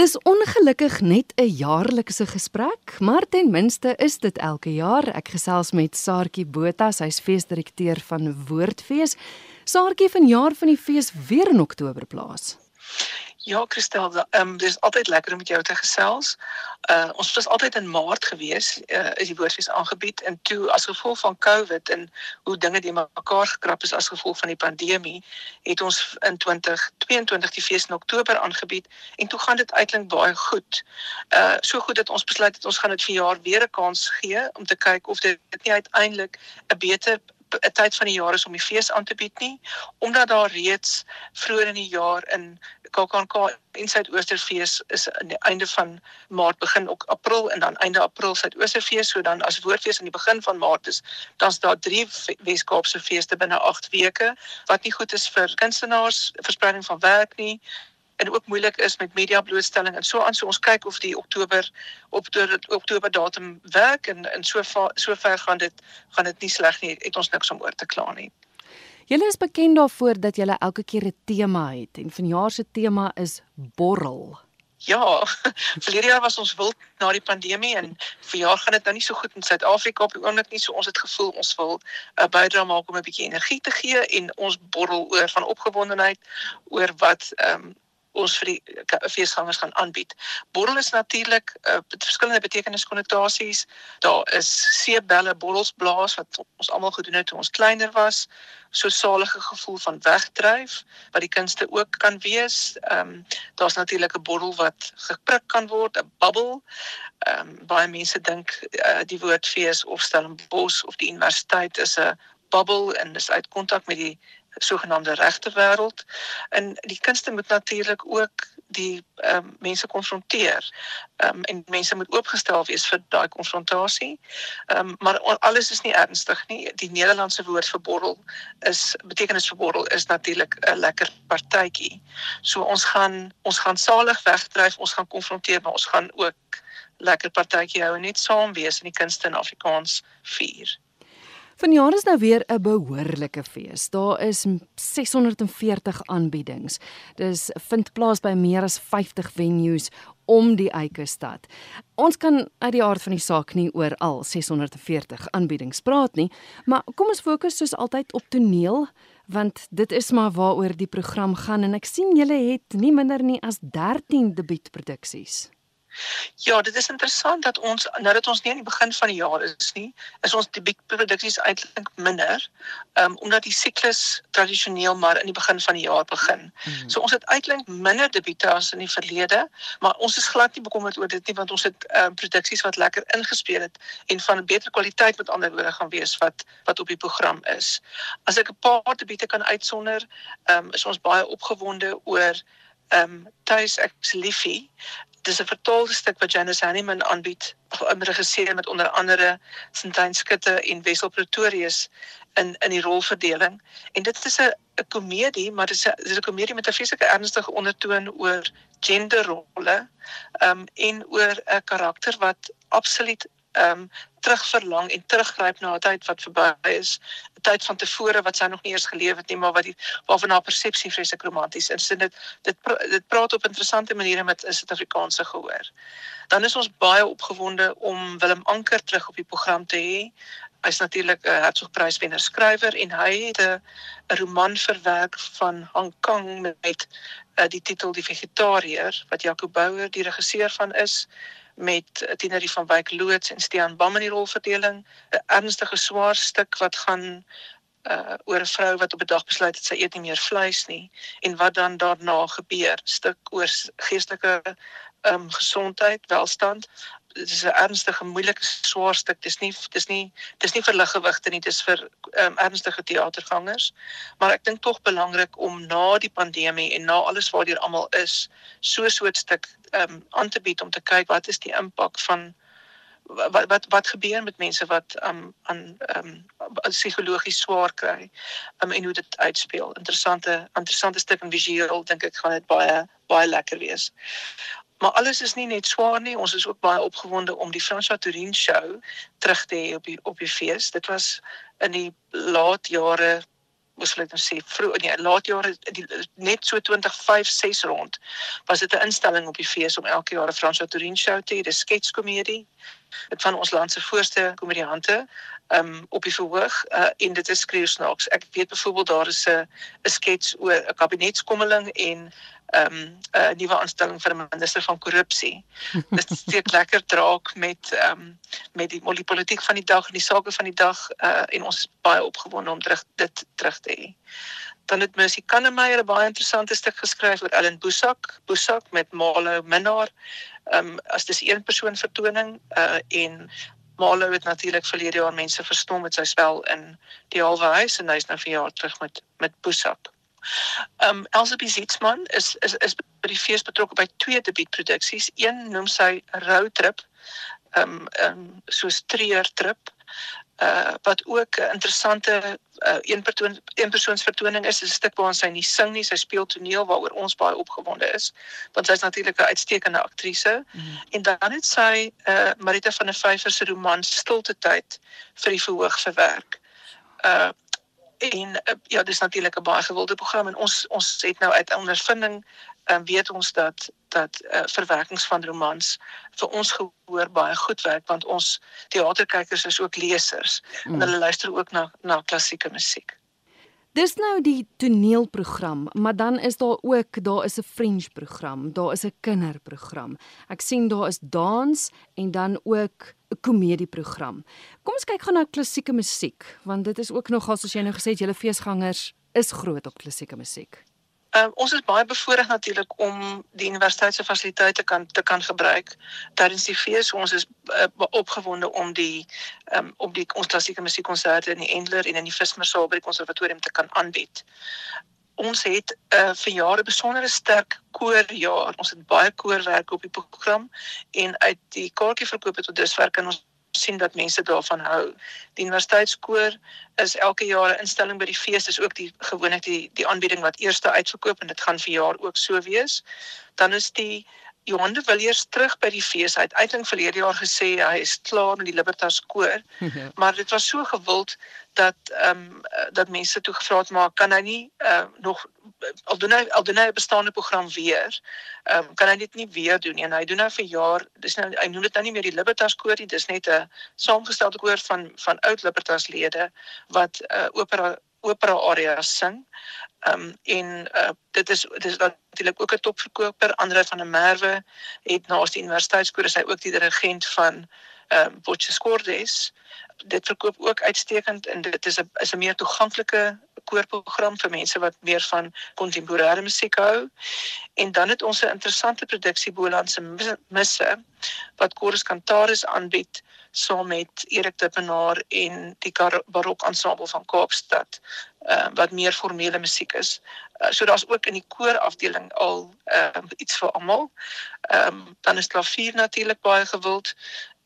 Dis ongelukkig net 'n jaarlikse gesprek, maar ten minste is dit elke jaar. Ek gesels met Saartjie Botha, sy's feesdirekteur van Woordfees. Saartjie van jaar van die fees weer in Oktober plaas. Ja, Christel, um, dis altyd lekker om jou te gesels. Uh ons was altyd in Maart gewees, uh is die woordfees aangebied en toe as gevolg van COVID en hoe dinge die mekaar gekrap is as gevolg van die pandemie, het ons in 2022 die fees in Oktober aangebied en toe gaan dit uitklink baie goed. Uh so goed dat ons besluit het ons gaan dit vir jaar weer 'n kans gee om te kyk of dit nie uiteindelik 'n beter 'n tyd van die jaar is om die fees aan te bied nie omdat daar reeds vroeër in die jaar in KAKNK en Suidoosterfees is aan die einde van Maart begin ook April en dan einde April Suidoosterfees. So dan as woordfees aan die begin van Maart is dan's daar drie Weskaapse feeste binne 8 weke wat nie goed is vir kunstenaars verspreiding van werk nie en ook moeilik is met media blootstelling en so aan. So ons kyk of die Oktober op die Oktober datum werk en en so ver, so ver gaan dit gaan dit nie sleg nie. Het ons niks om oor te kla nie. Julle is bekend daarvoor dat julle elke keer 'n tema het en vanjaar se tema is borrel. Ja, verlede jaar was ons wild na die pandemie en verjaar gaan dit nou nie so goed in Suid-Afrika op die oomblik nie, so ons het gevoel ons wil 'n uh, bydra maak om 'n bietjie energie te gee en ons borrel oor van opgewondenheid oor wat ehm um, ons vir die feesgangers gaan aanbied. Borrel is natuurlik uh, verskillende betekeniskonnotasies. Daar is seebelle, borrels blaas wat ons almal gedoen het toe ons kleiner was. So salige gevoel van wegdryf wat die kunste ook kan wees. Ehm um, daar's natuurlik 'n borrel wat geprik kan word, 'n bubble. Ehm um, baie mense dink uh, die woord fees of Stellenbosch of die universiteit is 'n bubble en dis uit kontak met die sogenaamde regte wêreld. En die kunste moet natuurlik ook die ehm um, mense konfronteer. Ehm um, en mense moet oopgestel wees vir daai konfrontasie. Ehm um, maar alles is nie ernstig nie. Die Nederlandse woord vir borrel is betekenis vir borrel is natuurlik 'n lekker partytjie. So ons gaan ons gaan salig wegdryf, ons gaan konfronteer, maar ons gaan ook lekker partytjie hou en net saam wees in die kunste in Afrikaans vier. Vanjaar is nou weer 'n behoorlike fees. Daar is 640 aanbiedings. Dis vind plaas by meer as 50 venues om die Eike stad. Ons kan uit die aard van die saak nie oor al 640 aanbiedings praat nie, maar kom ons fokus soos altyd op toneel want dit is maar waaroor die program gaan en ek sien julle het nie minder nie as 13 debuutproduksies. Ja, dit is interessant dat ons nou dat ons nie aan die begin van die jaar is nie, is ons die produksies eintlik minder, um, omdat die siklus tradisioneel maar in die begin van die jaar begin. Hmm. So ons het eintlik minder debute as in die verlede, maar ons is glad nie bekommerd oor dit nie want ons het um, produksies wat lekker ingespeel het en van 'n beter kwaliteit met ander woorde gaan wees wat wat op die program is. As ek 'n paar debute kan uitsonder, um, is ons baie opgewonde oor ehm um, Tuis ek's liefie dis 'n vertaalde stuk wat Janice Hanneman aanbied, geregisseer met onder andere Sintyn Skutte en Wessel Pretorius in in die rolverdeling. En dit is 'n komedie, maar dit is 'n dis 'n komedie met 'n vreeslike ernstige ondertoon oor genderrolle, ehm um, en oor 'n karakter wat absoluut ehm um, terugverlang en teruggryp na 'n tyd wat verby is, 'n tyd van tevore wat sy nog nie eers geleef het nie, maar wat die waarvan haar persepsie vreeslik romanties is. Dit dit dit praat op interessante maniere met 'n Suid-Afrikaanse gehoor. Dan is ons baie opgewonde om Willem Anker terug op die program te hê. Hy's natuurlik 'n Hertzogpryswenner skrywer en hy het 'n roman verwerk van Hong Kong met, met uh, die titel Die Vegetariër wat Jaco Bouwer die regisseur van is met Tienerie van Wyk loods en Stean Bam in die rolverdeling. 'n ernstige swaar stuk wat gaan uh oor 'n vrou wat op 'n dag besluit het sy eet nie meer vleis nie en wat dan daarna gebeur. Stuk oor geestelike um gesondheid welstand dit is 'n ernstige moeilike swaar stuk dis nie dis nie dis nie vir liggewigte nie dis vir um, ernstige teatergangers maar ek dink tog belangrik om na die pandemie en na alles waartoe almal is so so 'n stuk um, aan te bied om te kyk wat is die impak van wat wat wat gebeur met mense wat um, aan um, psigologies swaar kry um, en hoe dit uitspeel. Interessante interessante stuk en visueel dink ek gaan dit baie baie lekker wees. Maar alles is nie net swaar nie. Ons is ook baie opgewonde om die François Tourin show terug te hê op die op die fees. Dit was in die laat jare moes ek net sê vroeg nee, laat jare die net so 2056 rond was dit 'n instelling op die fees om elke jaar 'n François Tourin show te hê, 'n sketskomedie. Van ons land se voorste komediante um op die verhoog uh, en dit is skreeusnaaks. Ek weet byvoorbeeld daar is 'n 'n skets oor 'n kabinetskommeling en um 'n nuwe aanstelling vir 'n minister van korrupsie. Dit steek lekker draak met um met die politiek van die dag en die sake van die dag uh, en ons is baie opgewonde om terug dit terug te hê. Dan het Mercy Kannemeyer 'n baie interessante stuk geskryf oor Ellen Boesak, Boesak met Malo Minnar. Um as dis een persoon vertoning uh en Malo het natuurlik verlede jaar mense verstom met sy spel in die Halwe Huis en hy's nou vir jaar terug met met Boesak. Um Elsabie Zietsman is is is by die fees betrokke by twee debuutproduksies. Een noem sy Road Trip. Um um so streer trip uh wat ook 'n interessante uh, een persoon een persoons vertoning is, is 'n stuk waar sy nie sing nie, sy speel toneel waaroor ons baie opgewonde is, want sy is natuurlik 'n uitstekende aktrise. Mm. En dan het sy uh Marita van der Vyver se roman Stilte tyd vir die verhoog verwerk. Uh en uh, ja, dis natuurlik 'n baie gewilde program en ons ons het nou uit ondervinding um, weet ons dat dat uh, verwerkings van romans vir ons gehoor baie goed werk want ons teaterkykers is ook lesers mm. en hulle luister ook na na klassieke musiek. Dis nou die toneelprogram, maar dan is daar ook daar is 'n French program, daar is 'n kinderprogram. Ek sien daar is dans en dan ook 'n komedieprogram. Kom ons kyk gou na klassieke musiek, want dit is ook nogal soos jy nou gesê het, julle feesgangers is groot op klassieke musiek. Um, ons is baie bevoorreg natuurlik om die universiteit se fasiliteite kan te kan gebruik tydens die fees. Ons is uh, opgewonde om die um, om die ons klassieke musiekkonserte in die Endler en in die Vismersaal by die konservatorium te kan aanbied. Ons het uh, vir jare besondere sterk koorjaar. Ons het baie koorwerk op die program en uit die kaartjieverkoop tot dusver kan ons sien dat mense daarvan hou. Die universiteitskoor is elke jaar 'n instelling by die fees, dis ook die gewoonlik die die aanbieding wat eerste uitverkoop en dit gaan vir jaar ook so wees. Dan is die Johan de Villiers terug by die fees. Hy het eintlik verlede jaar gesê hy is klaar met die Libertas koor, ja. maar dit was so gewild dat ehm um, dat mense toe gevra het maar kan hy nie uh, nog al doen hy al doen hy 'n bestaande program weer. Ehm um, kan hy dit nie weer doen nie. En hy doen nou vir jaar, dis nou hy noem dit nou nie meer die Libertas koor nie, dis net 'n saamgestelde koor van van oud Libertas lede wat uh, opera opera areas sing. Ehm um, en uh, dit is dit is natuurlik ook 'n topverkoper. Andre van der Merwe het naas die universiteitskoor is hy ook die dirigent van ehm um, Botches Cordes. Dit verkoop ook uitstekend en dit is 'n is 'n meer toeganklike koorprogram vir mense wat meer van kontemporêre musiek hou. En dan het ons 'n interessante produksie Bolandse Misse wat Chorus Cantaris aanbied saam met Erik Dippenaar en die Barok Ensemble van Kaapstad uh, wat meer formele musiek is. Uh, so daar's ook in die koorafdeling al uh, iets vir almal. Ehm um, dan is klavier natuurlik baie gewild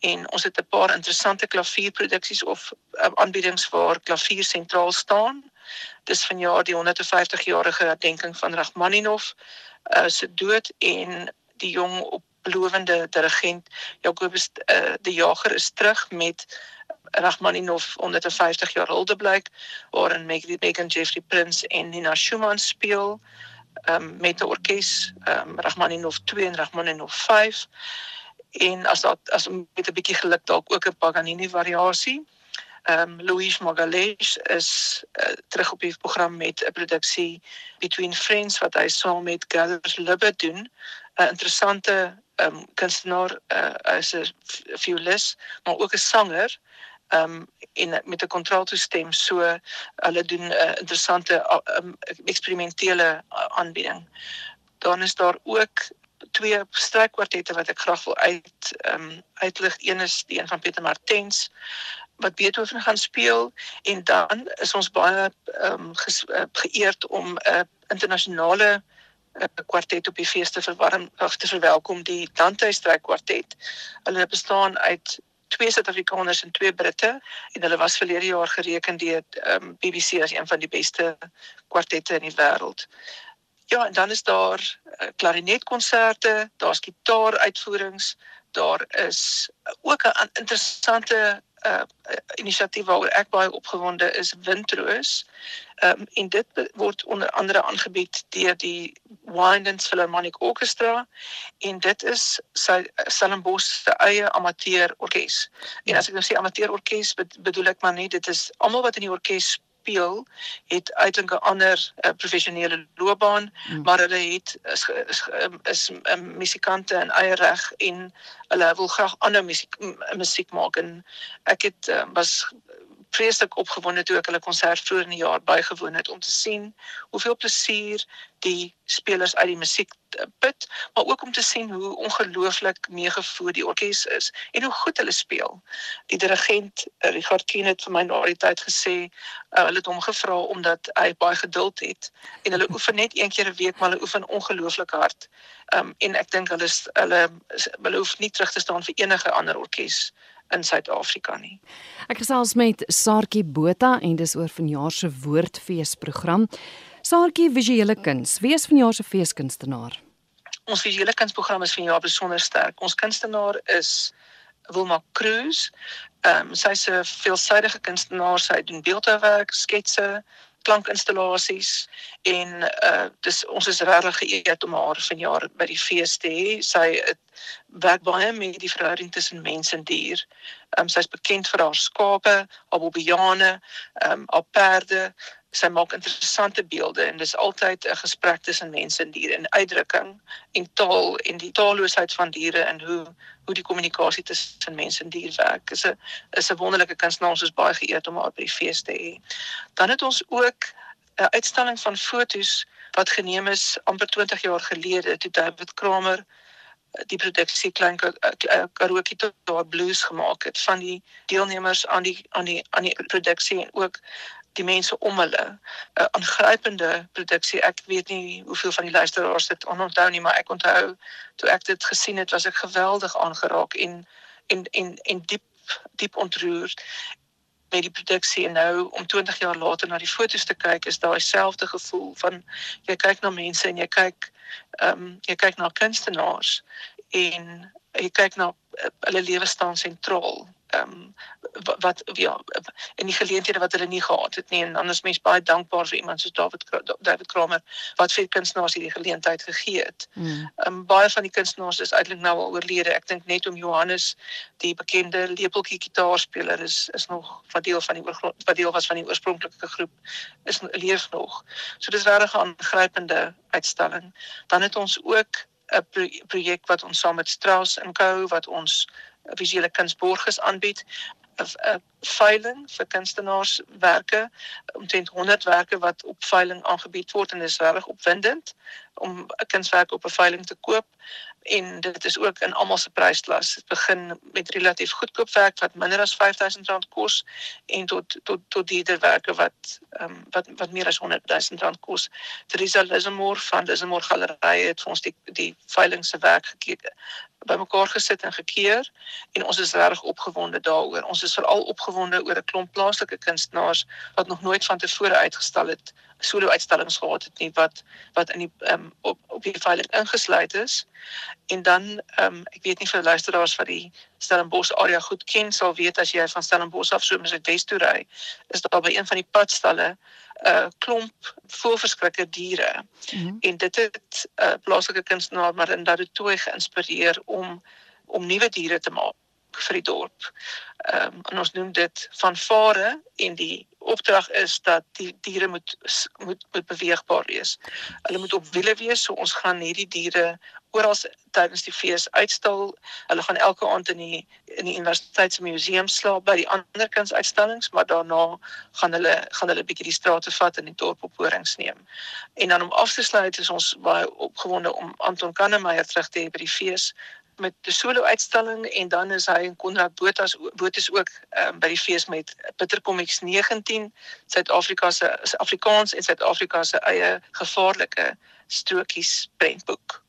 en ons het 'n paar interessante klavierproduksies of uh, aanbiedings waar klavier sentraal staan. Dis vanjaar die 150-jarige herdenking van Rachmaninov uh, se dood en die jong op belowende dirigent Jacobus uh, die Jager is terug met Rachmaninov 150 jaar huldeblyk waarin Megan Jeffrey Prince en Nina Schumann speel um, met 'n orkes um, Rachmaninov 2 en Rachmaninov 5 en as dat as met 'n bietjie geluk dalk ook 'n Paganini variasie Ehm um, Louise Magalhaes is uh, terug op die program met 'n produksie Between Friends wat hy saam met Gathers Libbe doen. 'n Interessante ehm um, kunstenaar uh, as 'n violis, maar ook 'n sanger ehm um, en met 'n kontralto stem so hulle doen 'n uh, interessante um, eksperimentele aanbieding. Dan is daar ook twee strykkwartette wat ek graag wil uit ehm um, uitlig. Een is die een van Pieter Martens wat Beethoven gaan speel en dan is ons baie ehm um, geëerd om 'n uh, internasionale uh, kwartet op die fees te verwarm of te verwelkom die Dante Stryk kwartet. Hulle bestaan uit twee Suid-Afrikaners en twee Britte en hulle was verlede jaar gereken deur ehm um, BBC as een van die beste kwartette in die wêreld. Ja, en dan is daar uh, klarinetkonserte, daar's gitaaruitvoerings, daar is ook 'n interessante uh, inisiatief waaroor ek baie opgewonde is, Windroos. Ehm um, en dit word onder andere aangebied deur die Windens Philharmonic Orchestra en dit is sy Stellenbosch se eie amateur orkes. En as ek nou sê amateur orkes bedoel ek maar net dit is almal wat in die orkes speel het uiteindelik 'n ander uh, professionele loopbaan mm. maar hulle het is is, is, is um, musikante in eie reg en hulle wil graag ander musiek musiek maak en ek het uh, was vreeslik opgewonde toe ek hulle konsert vroeër in die jaar bygewoon het om te sien hoeveel plesier die spelers uit die musiek put, maar ook om te sien hoe ongelooflik meegevoer die orkes is en hoe goed hulle speel. Die dirigent eh, Richard Kien het vir my na die tyd gesê, uh, hulle het hom gevra omdat hy baie geduld het en hulle oefen net een keer 'n week, maar hulle oefen ongelooflik hard. Um en ek dink hulle hulle hulle hoef nie terug te staan vir enige ander orkes in Suid-Afrika nie. Ek gesels met Saartjie Botha en dis oor vanjaar se woordfeesprogram. Saartjie visuele kuns. Wie is vanjaar se feeskunstenaar? Ons visuele kunsprogram is vanjaar besonder sterk. Ons kunstenaar is Wilma Cruz. Ehm um, sy's 'n veelsidige kunstenaar. Sy doen beeldhouwerk, sketse, klankinstallasies en uh dis ons is regtig geëerd om haar vanjaar by die fees te hê. Sy het werk baie met die verhouding tussen mens en dier. Ehm um, sy's bekend vir haar skape, haar bobiane, ehm um, haar perde. Sy maak interessante beelde en dis altyd 'n gesprek tussen mense en diere in uitdrukking en taal en die taalloosheid van diere en hoe hoe die kommunikasie tussen mense en dier werk. Is 'n is 'n wonderlike kunstenaar. Is baie geëerd om haar by die fees te hê. Dan het ons ook 'n uitstalling van fotos wat geneem is amper 20 jaar gelede toe David Kramer die produksie klein karaoke tot daar blues gemaak het van die deelnemers aan die aan die aan die produksie en ook die mense om hulle 'n uh, aangrypende produksie ek weet nie hoeveel van die luisteraars dit onthou nie maar ek onthou toe ek dit gesien het was ek geweldig aangeraak en en en en diep diep ontroer met die produksie. En nou om 20 jaar later na die foto's te kyk is daai selfde gevoel van jy kyk na mense en jy kyk ehm um, jy kyk na kunstenaars en jy kyk na uh, hulle lewe staan sentraal ehm um, wat ja in die geleenthede wat hulle nie gehad het nie en dan is mens baie dankbaar vir iemand soos David David Kramer wat vir kunstenaars hierdie geleentheid gegee het. Hmm. Ehm mm. um, baie van die kunstenaars is eintlik nou al oorlede. Ek dink net om Johannes die bekende lepeltjie gitaarspeler is is nog wat deel van die wat deel was van die oorspronklike groep is leef nog. So dis regtig 'n aangrypende uitstalling. Dan het ons ook 'n pro projek wat ons saam met Strauss en Co wat ons visuele kunsborgers aanbied 'n veiling vir kunstenaarswerke omtrent 100 werke wat op veiling aangebied word en dit is regtig opwindend om 'n kunswerk op 'n veiling te koop en dit is ook in almal se prysklas. Dit begin met relatief goedkoop werk wat minder as R5000 kos en tot tot tot dierderwerke wat ehm um, wat wat meer as R100000 kos. Teresa Lismore van Lismore Galerie het vir ons die die veiling se werk gekyk bymekaar gesit en gekeer en ons is reg opgewonde daaroor. Ons is veral opgewonde oor 'n klomp plaaslike kunstenaars wat nog nooit van tevore uitgestal het solo uitstallings gehad het nie wat wat in die um, op op die veiling ingesluit is. En dan ehm um, ek weet nie vir luisteraars wat die Stellenbosch area goed ken sal weet as jy van Stellenbosch af so met 'n Wes toe ry, is daar by een van die padstalle 'n uh, klomp voorverskrikke diere. Mm -hmm. En dit het 'n uh, plaaslike kunstenaar maar in daardie toe geïnspireer om om nuwe diere te maak vir die dorp. Ehm um, ons noem dit van vare en die opdrag is dat die diere moet moet moet beweegbaar wees. Hulle moet op wiele wees, so ons gaan hierdie diere oral tydens die fees uitstal. Hulle gaan elke aand in die in die universiteitsmuseum slaap by die ander kunsuitstallings, maar daarna gaan hulle gaan hulle bietjie die strate vat en die dorp op horings neem. En dan om af te sluit is ons baie opgewonde om Anton Kannemeyer terug te hê by die fees met 'n solo uitstalling en dan is hy en Konrad Botas Botas ook um, by die fees met Bitter Comics 19 Suid-Afrika se Afrikaans en Suid-Afrika se eie gevaarlike strokies prentboek.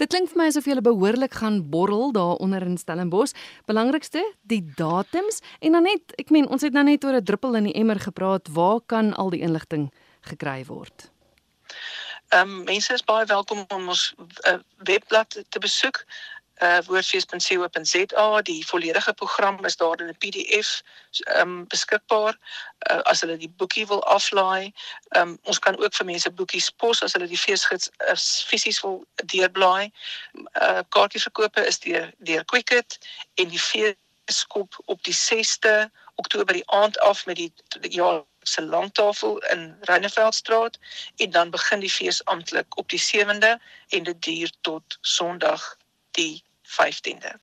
Dit klink vir my asof jy behoorlik gaan borrel daar onder in Stellenbosch. Belangrikste, die datums en dan net, ek meen ons het nou net oor 'n druppel in die emmer gepraat. Waar kan al die inligting gekry word? Ehm um, mense is baie welkom om ons uh, webblad te besoek uh woordfees.co.za. Die volledige program is daar in 'n PDF um beskikbaar uh, as hulle die boekie wil aflaai. Um ons kan ook vir mense boekies pos as hulle die feesgids uh, fisies wil deurblaai. Uh kaartjieverkope is deur deur Quicket en die feeskop op die 6de Oktober die aand af met die ja se langtafel in Reineveldstraat en dan begin die fees amptelik op die 7de en dit duur tot Sondag die 15de.